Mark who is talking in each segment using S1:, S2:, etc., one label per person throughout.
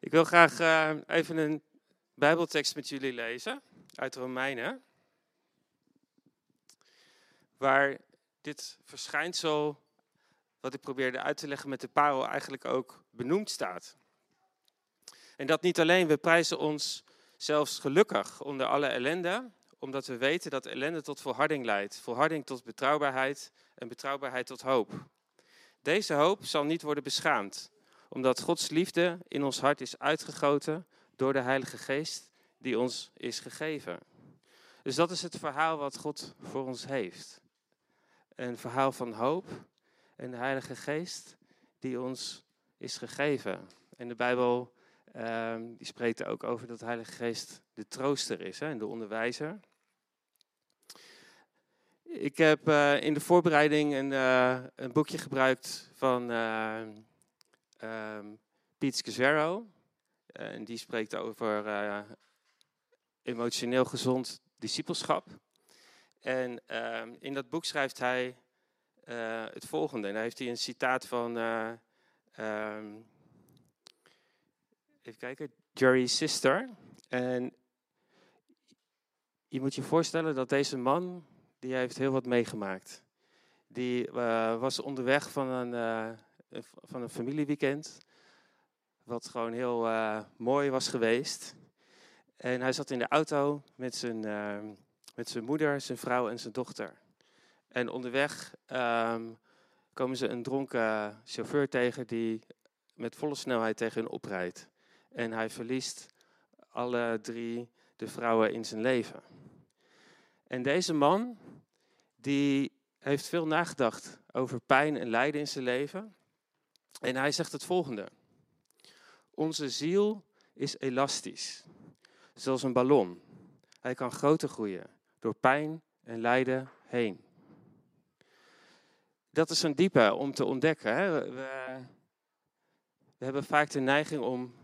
S1: Ik wil graag uh, even een Bijbeltekst met jullie lezen uit Romeinen, waar dit verschijnsel, wat ik probeerde uit te leggen met de parel, eigenlijk ook benoemd staat. En dat niet alleen, we prijzen ons zelfs gelukkig onder alle ellende, omdat we weten dat ellende tot volharding leidt, volharding tot betrouwbaarheid en betrouwbaarheid tot hoop. Deze hoop zal niet worden beschaamd, omdat Gods liefde in ons hart is uitgegoten door de Heilige Geest die ons is gegeven. Dus dat is het verhaal wat God voor ons heeft. Een verhaal van hoop en de Heilige Geest die ons is gegeven. En de Bijbel uh, die spreekt ook over dat de Heilige Geest de trooster is hè, en de onderwijzer. Ik heb uh, in de voorbereiding een, uh, een boekje gebruikt van uh, um, Pete Scazzaro. En die spreekt over emotioneel gezond discipelschap. En ehm, in dat boek schrijft hij het volgende. En daar heeft hij een citaat van, um, even kijken, Jerry Sister. En je moet je voorstellen dat deze man die heeft heel wat meegemaakt. Die was onderweg van een, van een familieweekend, wat gewoon heel uh, mooi was geweest. En hij zat in de auto met zijn, met zijn moeder, zijn vrouw en zijn dochter. En onderweg um, komen ze een dronken chauffeur tegen die met volle snelheid tegen hen oprijdt. En hij verliest alle drie de vrouwen in zijn leven. En deze man, die heeft veel nagedacht over pijn en lijden in zijn leven. En hij zegt het volgende. Onze ziel is elastisch, zoals een ballon. Hij kan groter groeien door pijn en lijden heen. Dat is een diepe om te ontdekken. Hè? We, we, hebben vaak de neiging om,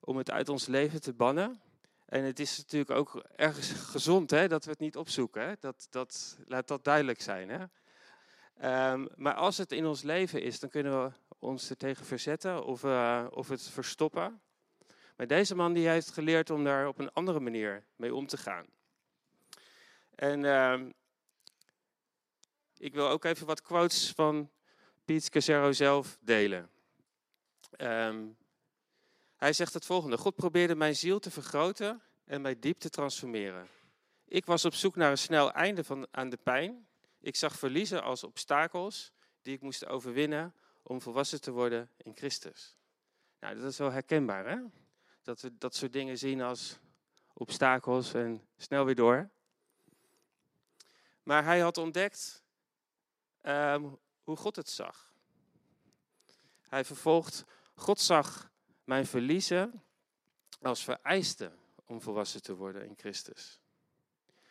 S1: om het uit ons leven te bannen. En het is natuurlijk ook ergens gezond hè, dat we het niet opzoeken. Hè? Dat, dat, laat dat duidelijk zijn. Hè? Um, maar als het in ons leven is, dan kunnen we ons er tegen verzetten of, uh, of het verstoppen. Maar deze man die heeft geleerd om daar op een andere manier mee om te gaan. En uh, ik wil ook even wat quotes van Piet Casero zelf delen. Um, hij zegt het volgende: God probeerde mijn ziel te vergroten en mij diep te transformeren. Ik was op zoek naar een snel einde van, aan de pijn. Ik zag verliezen als obstakels die ik moest overwinnen om volwassen te worden in Christus. Nou, dat is wel herkenbaar, hè? Dat we dat soort dingen zien als obstakels en snel weer door. Maar hij had ontdekt um, hoe God het zag. Hij vervolgt, God zag mijn verliezen als vereiste om volwassen te worden in Christus.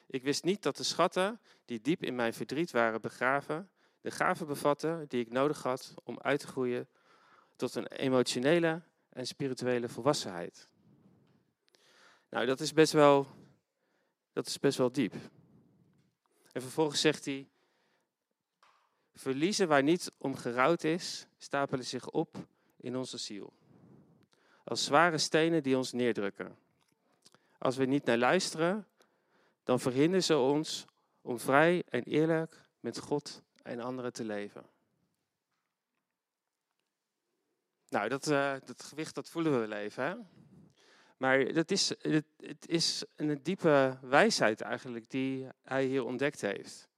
S1: Ik wist niet dat de schatten die diep in mijn verdriet waren begraven, de gaven bevatten die ik nodig had om uit te groeien tot een emotionele en spirituele volwassenheid. Nou, dat is best wel, dat is best wel diep. En vervolgens zegt hij, verliezen waar niet om gerouwd is, stapelen zich op in onze ziel als zware stenen die ons neerdrukken. Als we niet naar luisteren, dan verhinderen ze ons om vrij en eerlijk met God en anderen te leven. Nou, dat, uh, dat gewicht dat voelen we wel even. Hè? Maar dat is, het, is een diepe wijsheid eigenlijk die hij hier ontdekt heeft.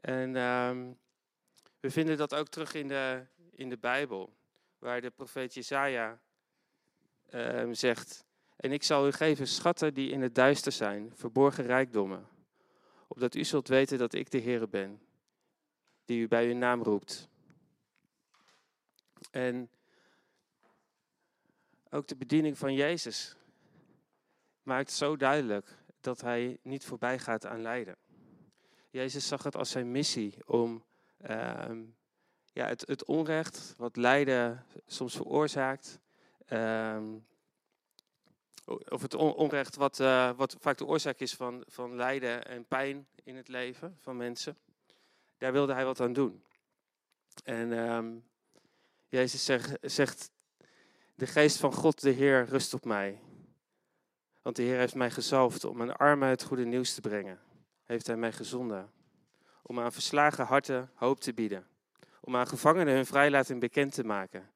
S1: En uh, we vinden dat ook terug in de, in de Bijbel, waar de profeet Jesaja uh, zegt, en ik zal u geven schatten die in het duister zijn, verborgen rijkdommen, opdat u zult weten dat ik de Heer ben, die u bij uw naam roept. En ook de bediening van Jezus maakt zo duidelijk dat hij niet voorbij gaat aan lijden. Jezus zag het als zijn missie om uh, ja, het, het onrecht wat lijden soms veroorzaakt, Um, of het onrecht wat, uh, wat vaak de oorzaak is van, van lijden en pijn in het leven van mensen. Daar wilde hij wat aan doen. En um, Jezus zegt, De geest van God, de Heer, rust op mij. Want de Heer heeft mij gezalfd om mijn armen het goede nieuws te brengen. Heeft hij mij gezonden. Om aan verslagen harten hoop te bieden. Om aan gevangenen hun vrijlating bekend te maken.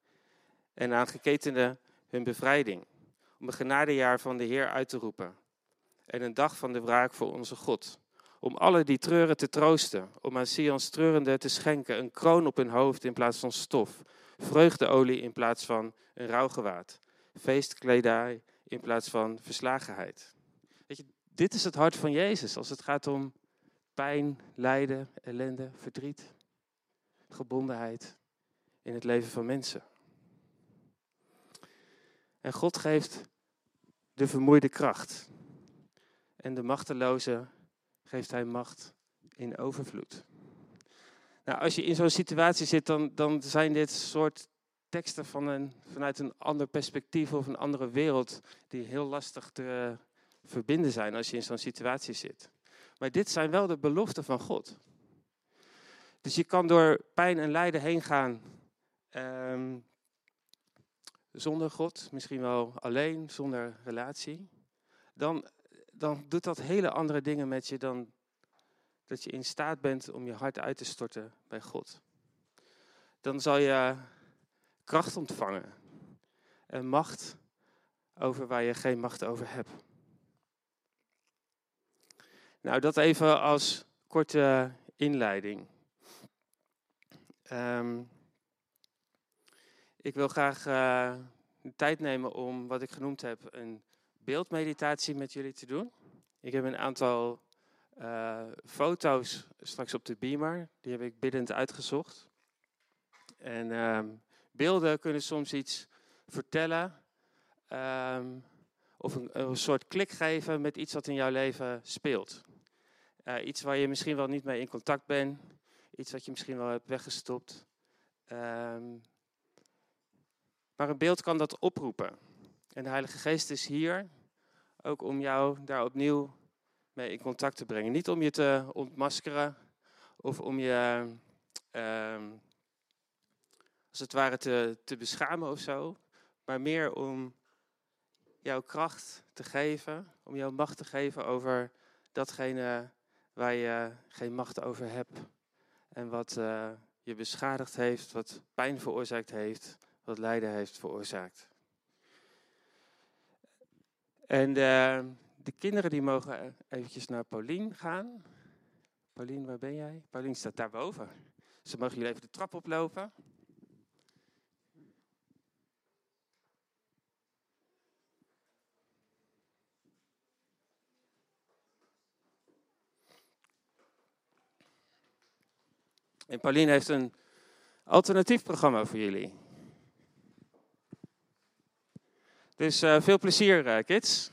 S1: En aan geketenden hun bevrijding. Om een genadejaar van de Heer uit te roepen. En een dag van de wraak voor onze God. Om alle die treuren te troosten. Om aan Sions treurende te schenken een kroon op hun hoofd in plaats van stof. Vreugdeolie in plaats van een rouwgewaad. Feestkledij in plaats van verslagenheid. Weet je, dit is het hart van Jezus als het gaat om pijn, lijden, ellende, verdriet, gebondenheid in het leven van mensen. En God geeft de vermoeide kracht. En de machteloze geeft hij macht in overvloed. Nou, als je in zo'n situatie zit, dan, dan zijn dit soort teksten van een, vanuit een ander perspectief of een andere wereld die heel lastig te verbinden zijn als je in zo'n situatie zit. Maar dit zijn wel de beloften van God. Dus je kan door pijn en lijden heen gaan ehm, zonder God, misschien wel alleen, zonder relatie. Dan, dan doet dat hele andere dingen met je dan dat je in staat bent om je hart uit te storten bij God. Dan zal je kracht ontvangen en macht over waar je geen macht over hebt. Nou, dat even als korte inleiding. Um, ik wil graag uh, de tijd nemen om wat ik genoemd heb een beeldmeditatie met jullie te doen. Ik heb een aantal uh, foto's straks op de beamer, die heb ik biddend uitgezocht. En um, beelden kunnen soms iets vertellen um, of een, een, soort klik geven met iets wat in jouw leven speelt. Uh, iets waar je misschien wel niet mee in contact bent, iets wat je misschien wel hebt weggestopt. Um, maar een beeld kan dat oproepen. En de Heilige Geest is hier ook om jou daar opnieuw mee in contact te brengen. Niet om je te ontmaskeren of om je um, als het ware te, te beschamen of zo, maar meer om jouw kracht te geven, om jouw macht te geven over datgene waar je geen macht over hebt en wat uh, je beschadigd heeft, wat pijn veroorzaakt heeft, wat lijden heeft veroorzaakt. En de, de kinderen die mogen eventjes naar Paulien gaan. Paulien, waar ben jij? Paulien staat daarboven. Ze mogen jullie even de trap oplopen. En Pauline heeft een alternatief programma voor jullie. Dus uh, veel plezier, uh, kids.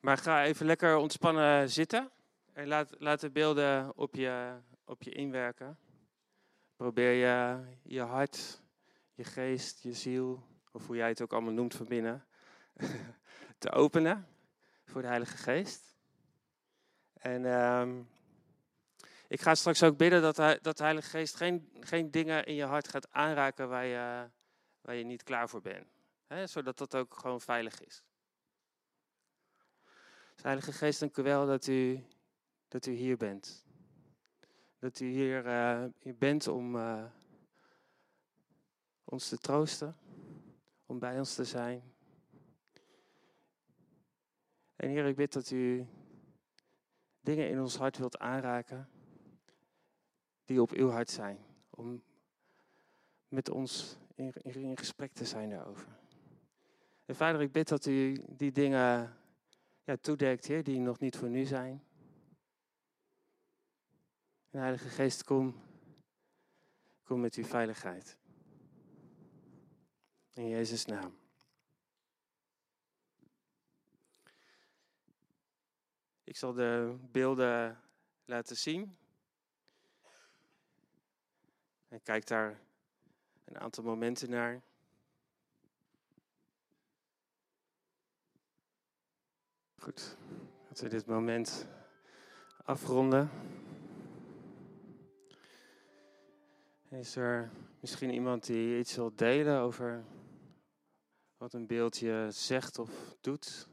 S1: Maar ga even lekker ontspannen zitten. En laat, laat de beelden op je, op je inwerken. Probeer je, je hart, je geest, je ziel, of hoe jij het ook allemaal noemt van binnen, te openen voor de Heilige Geest. En um, ik ga straks ook bidden dat, dat de Heilige Geest geen, geen dingen in je hart gaat aanraken waar je, waar je niet klaar voor bent. Zodat dat ook gewoon veilig is. Dus Heilige Geest, dank u wel dat u, dat u hier bent. Dat u hier, uh, bent om uh, ons te troosten, om bij ons te zijn. En Heer, ik bid dat u dingen in ons hart wilt aanraken die op uw hart zijn. Om met ons in, in gesprek te zijn daarover. En Vader, ik bid dat u die dingen ja, toedekt, Heer, die nog niet voor nu zijn. En Heilige Geest, kom, kom met uw veiligheid. In Jezus' naam. Ik zal de beelden laten zien. En kijk daar een aantal momenten naar. Goed, laten we dit moment afronden. Is er misschien iemand die iets wil delen over wat een beeldje zegt of doet?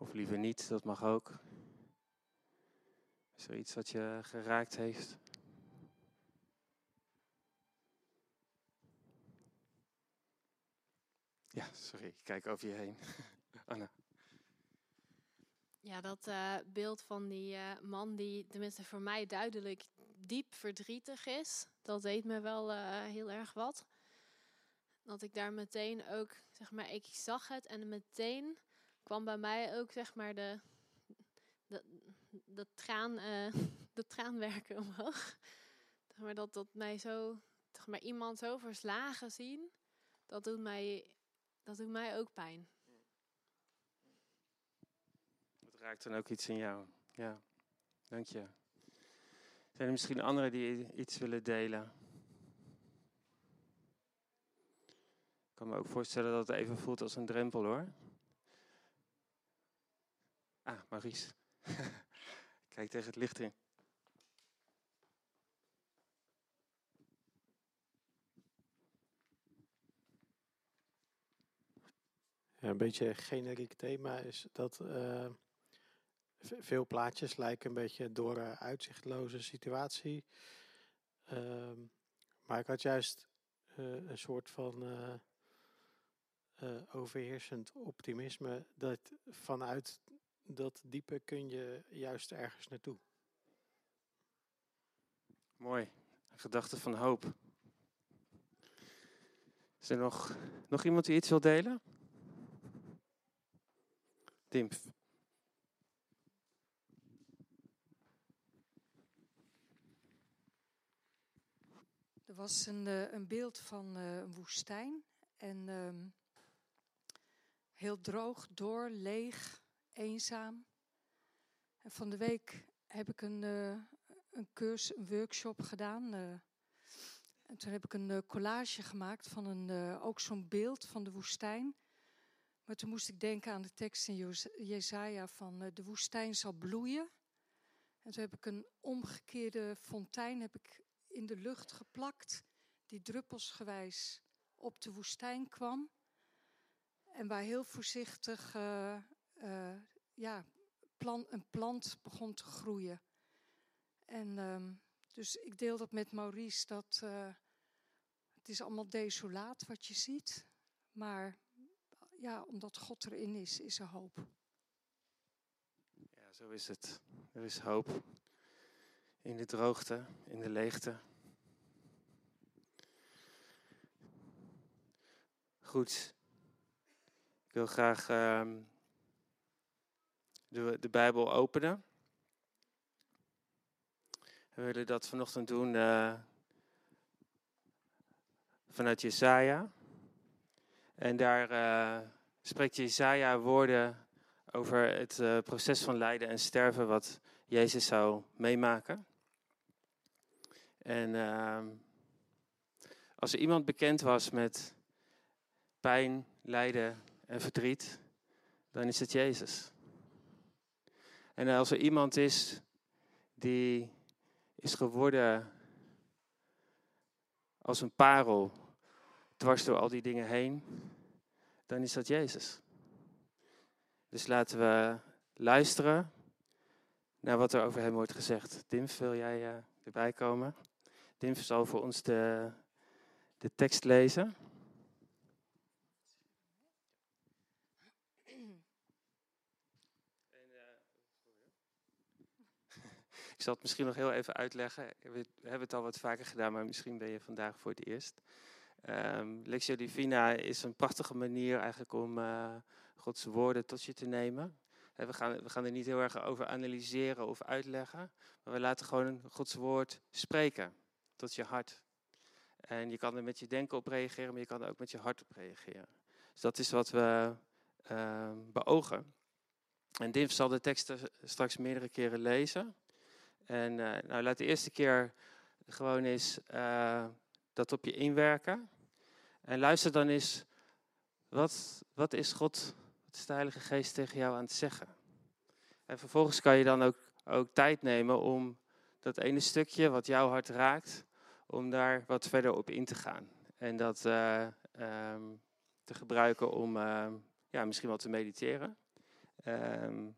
S1: Of liever niet, dat mag ook. Is er iets wat je geraakt heeft? Ja, sorry, ik kijk over je heen. Anna.
S2: Ja, dat uh, beeld van die uh, man die tenminste voor mij duidelijk diep verdrietig is, dat deed me wel uh, heel erg wat. Dat ik daar meteen ook, zeg maar, ik zag het en meteen kwam bij mij ook, zeg maar, de, de, traan, de traanwerken omhoog. Maar, dat, dat mij zo, zeg maar, iemand zo verslagen zien, dat doet mij, dat doet mij ook pijn
S1: raakt dan ook iets in jou. Ja, dank je. Zijn er misschien anderen die iets willen delen? Ik kan me ook voorstellen dat het even voelt als een drempel hoor. Ah. Kijk tegen het licht in.
S3: Een beetje een generiek thema is dat uh, veel plaatjes lijken een beetje een door uh, uitzichtloze situatie. Uh, maar ik had juist uh, een soort van uh, overheersend optimisme dat vanuit dat diepe kun je juist ergens naartoe.
S1: Mooi, een gedachte van hoop. Is er nog, nog iemand die iets wil delen? Tim.
S4: Er was een, uh, een beeld van uh, een woestijn. En um, heel droog, door, leeg, eenzaam. En van de week heb ik een, uh, een cursus, een workshop gedaan. en toen heb ik een collage gemaakt van een, ook zo'n beeld van de woestijn. Maar toen moest ik denken aan de tekst in Jezaja van de woestijn zal bloeien. En toen heb ik een omgekeerde fontein heb ik in de lucht geplakt, die druppelsgewijs op de woestijn kwam. En waar heel voorzichtig uh, ja, plan, een plant begon te groeien. En um, dus ik deel dat met Maurice, dat uh, het is allemaal desolaat wat je ziet. Maar ja, omdat God erin is, is er hoop.
S1: Ja, zo is het. Er is hoop in de droogte, in de leegte. Goed. Ik wil graag uh, de, de Bijbel openen. We willen dat vanochtend doen uh, vanuit Jesaja. En daar uh, spreekt Jesaja woorden over het uh, proces van lijden en sterven wat Jezus zou meemaken. En uh, als er iemand bekend was met pijn, lijden en verdriet, dan is het Jezus. En als er iemand is die is geworden als een parel, dwars door al die dingen heen, dan is dat Jezus. Dus laten we luisteren naar wat er over hem wordt gezegd. Tim, wil jij uh, erbij komen? Tim zal voor ons de, de tekst lezen. Ik zal het misschien nog heel even uitleggen. We hebben het al wat vaker gedaan, maar misschien ben je vandaag voor het eerst. Um, Lectio Divina is een prachtige manier eigenlijk om uh, Gods woorden tot je te nemen. We gaan, we gaan er niet heel erg over analyseren of uitleggen, maar we laten gewoon Gods woord spreken tot je hart. En je kan er met je denken op reageren, maar je kan er ook met je hart op reageren. Dus dat is wat we uh, beogen. En Dim zal de teksten straks meerdere keren lezen. En uh, nou, laat de eerste keer gewoon eens uh, dat op je inwerken. En luister dan eens, wat, wat is God, Wat is de Heilige Geest tegen jou aan het zeggen? En vervolgens kan je dan ook, ook tijd nemen om dat ene stukje wat jouw hart raakt, om daar wat verder op in te gaan. En dat uh, um, te gebruiken om uh, ja, misschien wel te mediteren. Um,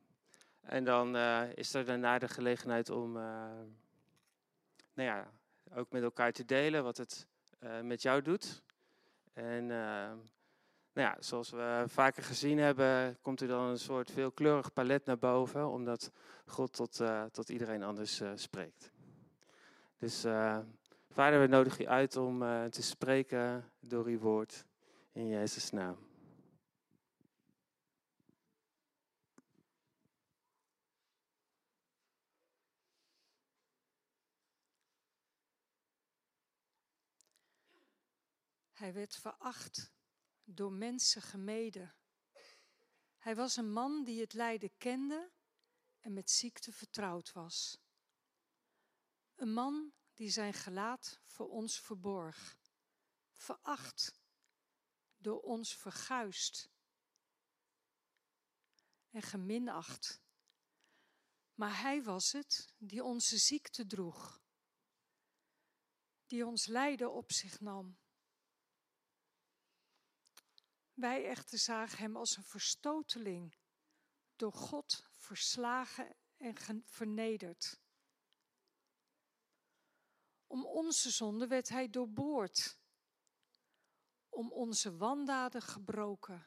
S1: en dan uh, is er daarna de gelegenheid om nou ja, ook met elkaar te delen wat het met jou doet. En nou ja, zoals we vaker gezien hebben, komt er dan een soort veelkleurig palet naar boven, omdat God tot, tot iedereen anders spreekt. Dus Vader, we nodigen u uit om te spreken door uw woord in Jezus' naam.
S4: Hij werd veracht door mensen gemeden. Hij was een man die het lijden kende en met ziekte vertrouwd was. Een man die zijn gelaat voor ons verborg, veracht, door ons verguist en geminacht. Maar hij was het die onze ziekte droeg, die ons lijden op zich nam wij echter zagen hem als een verstoteling, door God verslagen en vernederd. Om onze zonde werd hij doorboord, om onze wandaden gebroken.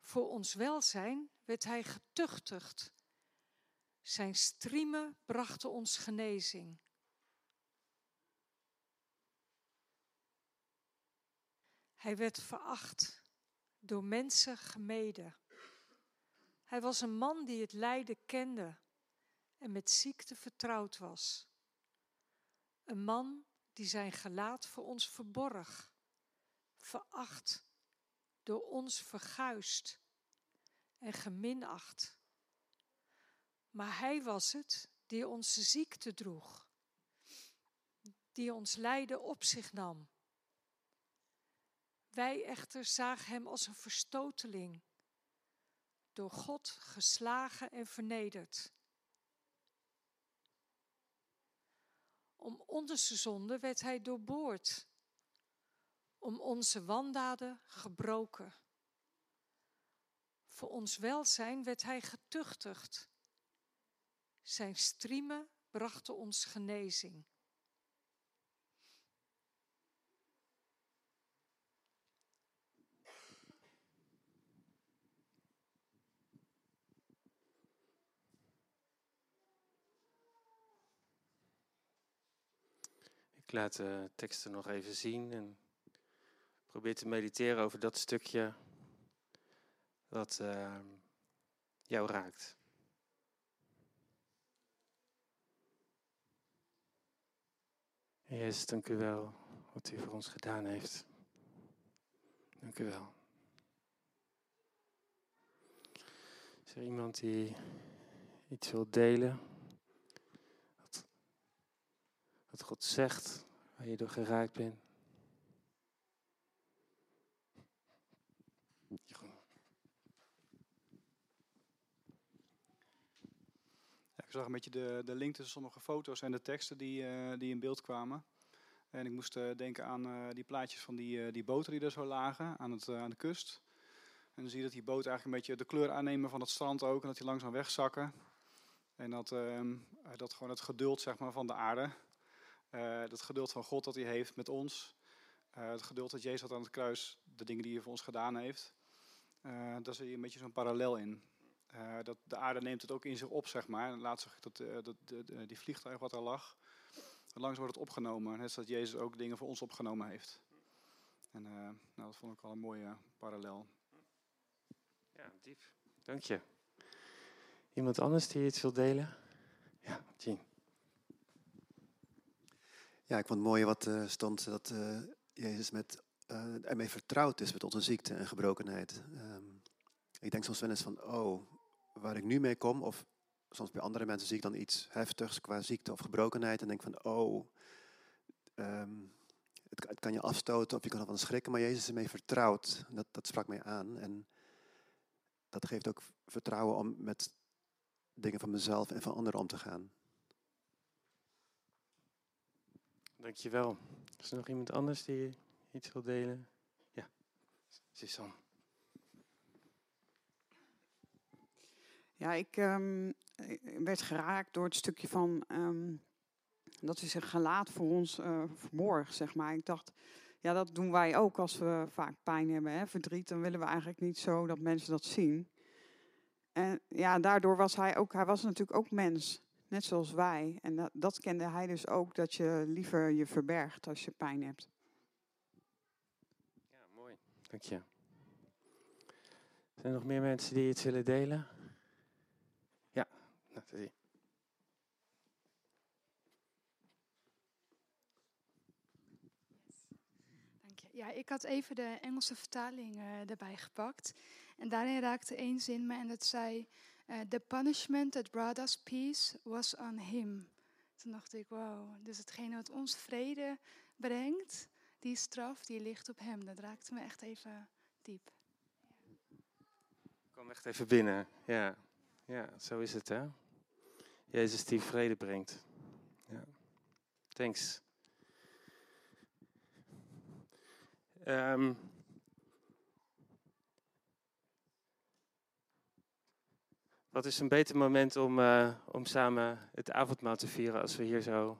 S4: Voor ons welzijn werd hij getuchtigd. Zijn striemen brachten ons genezing. Hij werd veracht, door mensen gemeden. Hij was een man die het lijden kende en met ziekte vertrouwd was. Een man die zijn gelaat voor ons verborg, veracht, door ons verguist en geminacht. Maar hij was het die onze ziekte droeg, die ons lijden op zich nam wij echter zagen hem als een verstoteling, door God geslagen en vernederd. Om onze zonde werd hij doorboord, om onze wandaden gebroken. Voor ons welzijn werd hij getuchtigd. Zijn striemen brachten ons genezing.
S1: Laat de teksten nog even zien en probeer te mediteren over dat stukje wat uh, jou raakt. Jezus, dank u wel wat u voor ons gedaan heeft. Dank u wel. Is er iemand die iets wil delen? Wat God zegt, waar je door geraakt bent.
S5: ik zag een beetje de, de link tussen sommige foto's en de teksten die, uh, die in beeld kwamen. En ik moest uh, denken aan uh, die plaatjes van die, die boten die er zo lagen aan, het, aan de kust. En dan zie je dat die boten eigenlijk een beetje de kleur aannemen van het strand ook. En dat die langzaam wegzakken. En dat, ehm, dat gewoon het geduld zeg maar, van de aarde uh, het geduld van God dat hij heeft met ons. Uh, het geduld dat Jezus had aan het kruis, de dingen die hij voor ons gedaan heeft. Uh, daar zie je een beetje zo'n parallel in. dat de aarde neemt het ook in zich op, zeg maar. En laatst zag ik dat, dat die vliegtuig wat er lag, langs wordt het opgenomen. Net zoals Jezus ook dingen voor ons opgenomen heeft. En nou, dat vond ik al een mooie parallel.
S1: Ja, diep. Dank je. Iemand anders die iets wil delen? Ja, Jean.
S6: Ja, ik vond het mooi wat uh, stond dat uh, Jezus met, uh, ermee vertrouwd is met onze ziekte en gebrokenheid. Um, ik denk soms wel eens van, oh, waar ik nu mee kom, of soms bij andere mensen zie ik dan iets heftigs qua ziekte of gebrokenheid en denk van, oh, het, het kan je afstoten of je kan ervan schrikken, maar Jezus is ermee vertrouwd. Dat, dat sprak mij aan. En dat geeft ook vertrouwen om met dingen van mezelf en van anderen om te gaan.
S1: Dankjewel. Is er nog iemand anders die iets wil delen? Ja, Suzanne.
S7: Ja, ik ehm, ik werd geraakt door het stukje van ehm, dat hij zijn gelaat voor ons eh verborg, zeg maar. Ik dacht, ja, dat doen wij ook als we vaak pijn hebben, hè, verdriet. Dan willen we eigenlijk niet zo dat mensen dat zien. En ja, daardoor was hij ook, hij was natuurlijk ook mens, net zoals wij. En dat, dat kende hij dus ook, dat je liever je verbergt als je pijn hebt.
S1: Ja, mooi. Dank je. Zijn er nog meer mensen die iets willen delen? Ja, dat.
S8: Dank je. Ja, ik had even de Engelse vertaling eh, erbij gepakt. En daarin raakte één zin me en dat zei... eh, The punishment that brought us peace was on him. Toen dacht ik, wow, dus hetgene wat ons vrede brengt... die straf, die ligt op hem. Dat raakte me echt even diep.
S1: Ik kwam echt even binnen. Ja, ja zo is het hè. Jezus die vrede brengt. Ja. Thanks. Ehm, wat is een beter moment om, eh, om samen het avondmaal te vieren als we hier zo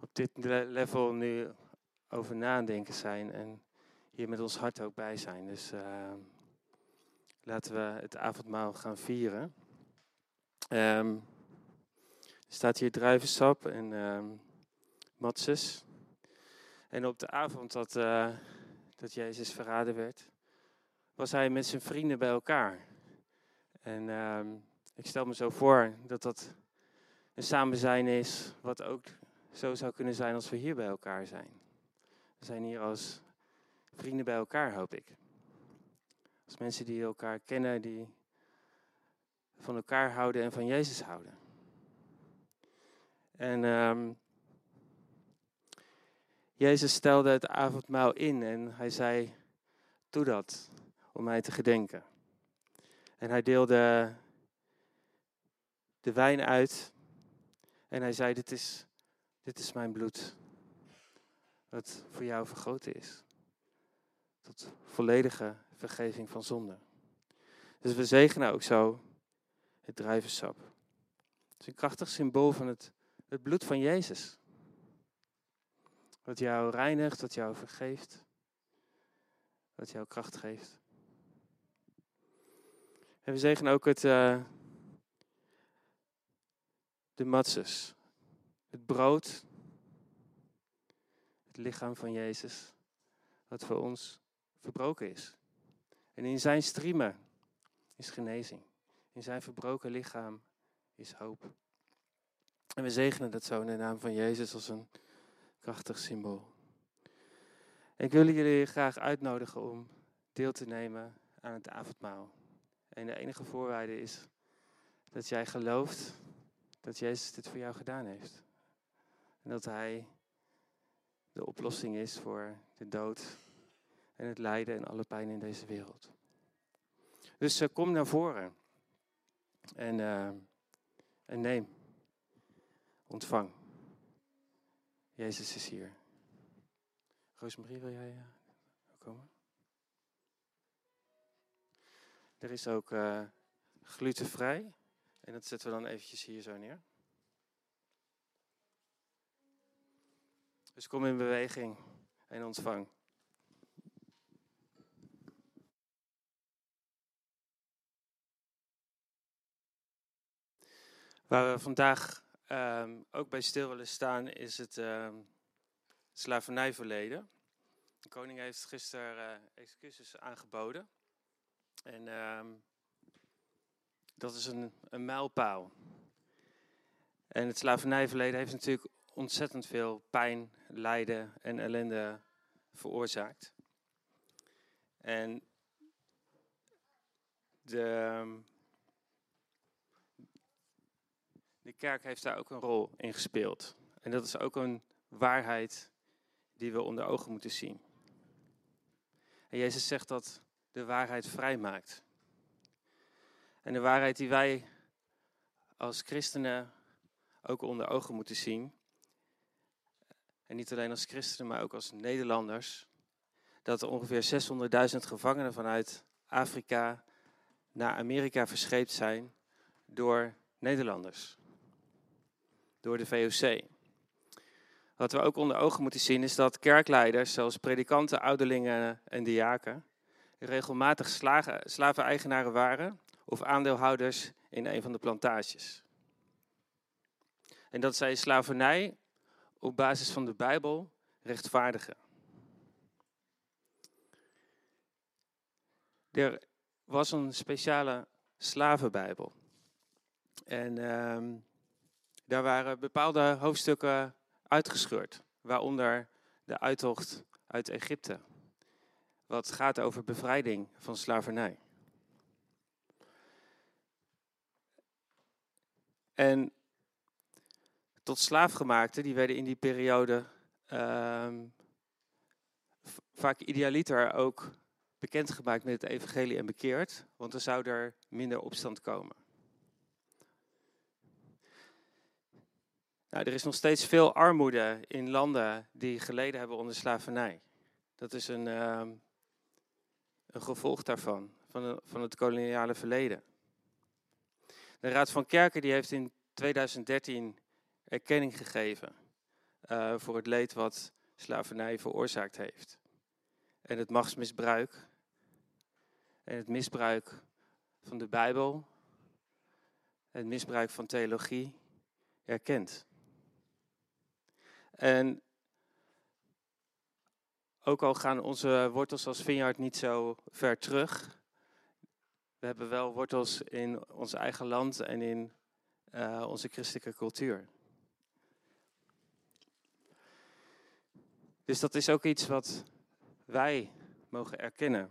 S1: op dit le- level nu over nadenken zijn en hier met ons hart ook bij zijn. Dus ehm, laten we het avondmaal gaan vieren. Ehm, er staat hier druivensap en ehm matses. En op de avond dat, eh, dat Jezus verraden werd, was hij met zijn vrienden bij elkaar. En ehm, ik stel me zo voor dat dat een samenzijn is, wat ook zo zou kunnen zijn als we hier bij elkaar zijn. We zijn hier als vrienden bij elkaar, hoop ik. Als mensen die elkaar kennen, die van elkaar houden en van Jezus houden. En ehm, Jezus stelde het avondmaal in en hij zei, doe dat om mij te gedenken. En hij deelde de wijn uit en hij zei, dit is, dit is mijn bloed, wat voor jou vergoten is. Tot volledige vergeving van zonde. Dus we zegenen ook zo het druivensap. Het is een krachtig symbool van het, het bloed van Jezus. Wat jou reinigt, wat jou vergeeft, wat jou kracht geeft. En we zegenen ook het, eh, de matzes, het brood, het lichaam van Jezus, wat voor ons verbroken is. En in zijn striemen is genezing. In zijn verbroken lichaam is hoop. En we zegenen dat zo in de naam van Jezus als een krachtig symbool. Ik wil jullie graag uitnodigen om deel te nemen aan het avondmaal. En de enige voorwaarde is dat jij gelooft dat Jezus dit voor jou gedaan heeft. En dat Hij de oplossing is voor de dood en het lijden en alle pijn in deze wereld. Dus eh, kom naar voren en, eh, en neem, ontvang. Jezus is hier. Roosmarie, wil jij uh, komen? Er is ook glutenvrij. En dat zetten we dan eventjes hier zo neer. Dus kom in beweging en ontvang. Waar we vandaag um, ook bij stil willen staan is het um, slavernijverleden. De koning heeft gisteren uh, excuses aangeboden. En um, dat is een, een mijlpaal. En het slavernijverleden heeft natuurlijk ontzettend veel pijn, lijden en ellende veroorzaakt. En de, de kerk heeft daar ook een rol in gespeeld. En dat is ook een waarheid die we onder ogen moeten zien. En Jezus zegt dat de waarheid vrij maakt. En de waarheid die wij als christenen ook onder ogen moeten zien. En niet alleen als christenen, maar ook als Nederlanders. Dat er ongeveer 600.000 gevangenen vanuit Afrika naar Amerika verscheept zijn door Nederlanders. Door de VOC. Wat we ook onder ogen moeten zien is dat kerkleiders, zoals predikanten, ouderlingen en diaken, regelmatig slaven-eigenaren waren of aandeelhouders in een van de plantages. En dat zij slavernij op basis van de Bijbel rechtvaardigen. Er was een speciale slavenbijbel. En uh, daar waren bepaalde hoofdstukken uitgescheurd, waaronder de uittocht uit Egypte, wat gaat over bevrijding van slavernij. En tot slaafgemaakten, die werden in die periode uh, vaak idealiter ook bekendgemaakt met het evangelie en bekeerd, want er zou er minder opstand komen. Nou, er is nog steeds veel armoede in landen die geleden hebben onder slavernij. Dat is een, uh, een gevolg daarvan, van, van het koloniale verleden. De Raad van Kerken die heeft in 2013 erkenning gegeven uh, voor het leed wat slavernij veroorzaakt heeft. En het machtsmisbruik en het misbruik van de Bijbel, het misbruik van theologie erkent. En ook al gaan onze wortels als Vineyard niet zo ver terug, we hebben wel wortels in ons eigen land en in uh, onze christelijke cultuur. Dus dat is ook iets wat wij mogen erkennen.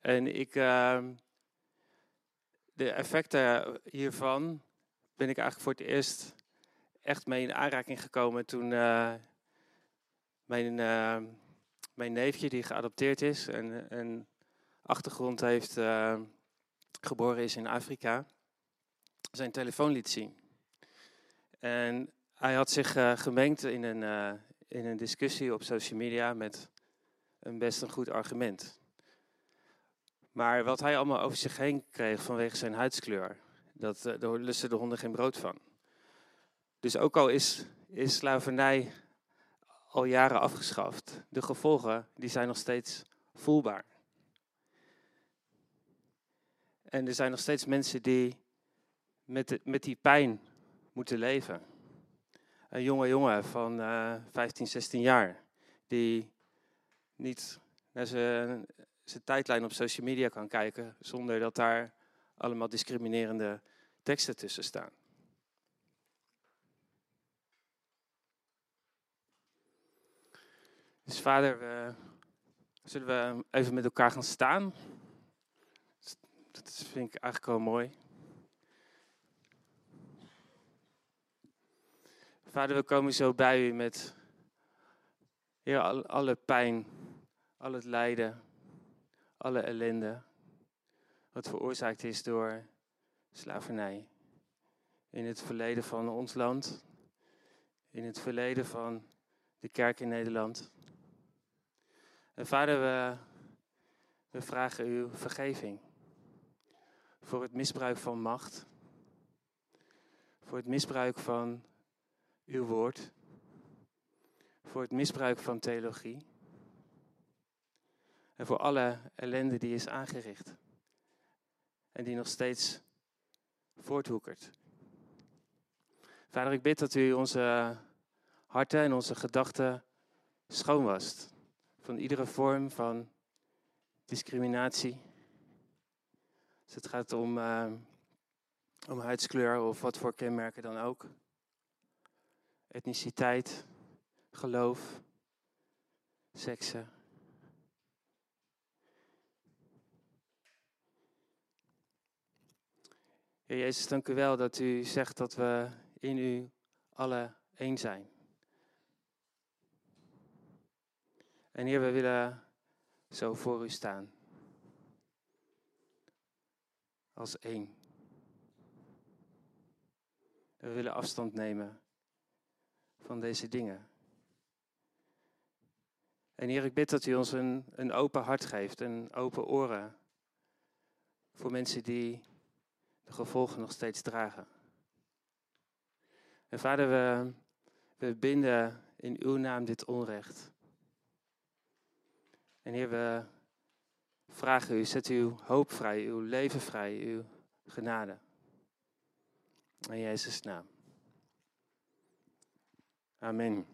S1: En ik, uh, de effecten hiervan ben ik eigenlijk voor het eerst echt mee in aanraking gekomen toen uh, mijn, uh, mijn neefje, die geadopteerd is en een achtergrond heeft, uh, geboren is in Afrika, zijn telefoon liet zien. En hij had zich gemengd in een, in een discussie op social media met een best een goed argument. Maar wat hij allemaal over zich heen kreeg vanwege zijn huidskleur, dat, daar lusten de honden geen brood van. Dus ook al is, is slavernij al jaren afgeschaft, de gevolgen die zijn nog steeds voelbaar. En er zijn nog steeds mensen die met, met die pijn moeten leven. Een jonge jongen van uh, 15, 16 jaar, die niet naar zijn, tijdlijn op social media kan kijken zonder dat daar allemaal discriminerende teksten tussen staan. Dus vader, zullen we even met elkaar gaan staan? Dat vind ik eigenlijk wel mooi. Vader, we komen zo bij u met Heer, alle pijn, al het lijden, alle ellende. Wat veroorzaakt is door slavernij. In het verleden van ons land. In het verleden van de kerk in Nederland. En vader, we, vragen uw vergeving voor het misbruik van macht, voor het misbruik van uw woord, voor het misbruik van theologie en voor alle ellende die is aangericht en die nog steeds voorthoekert. Vader, ik bid dat u onze harten en onze gedachten schoonwast van iedere vorm van discriminatie. Dus het gaat om, uh, om huidskleur of wat voor kenmerken dan ook. Etniciteit, geloof, seksen. Heer Jezus, dank u wel dat u zegt dat we in u alle één zijn. En Heer, we willen zo voor u staan. Als één. We willen afstand nemen van deze dingen. En Heer, ik bid dat u ons een, een open hart geeft, een open oren. Voor mensen die de gevolgen nog steeds dragen. En Vader, we, we binden in uw naam dit onrecht. En Heer, we vragen u, zet uw hoop vrij, uw leven vrij, uw genade. In Jezus' naam. Amen.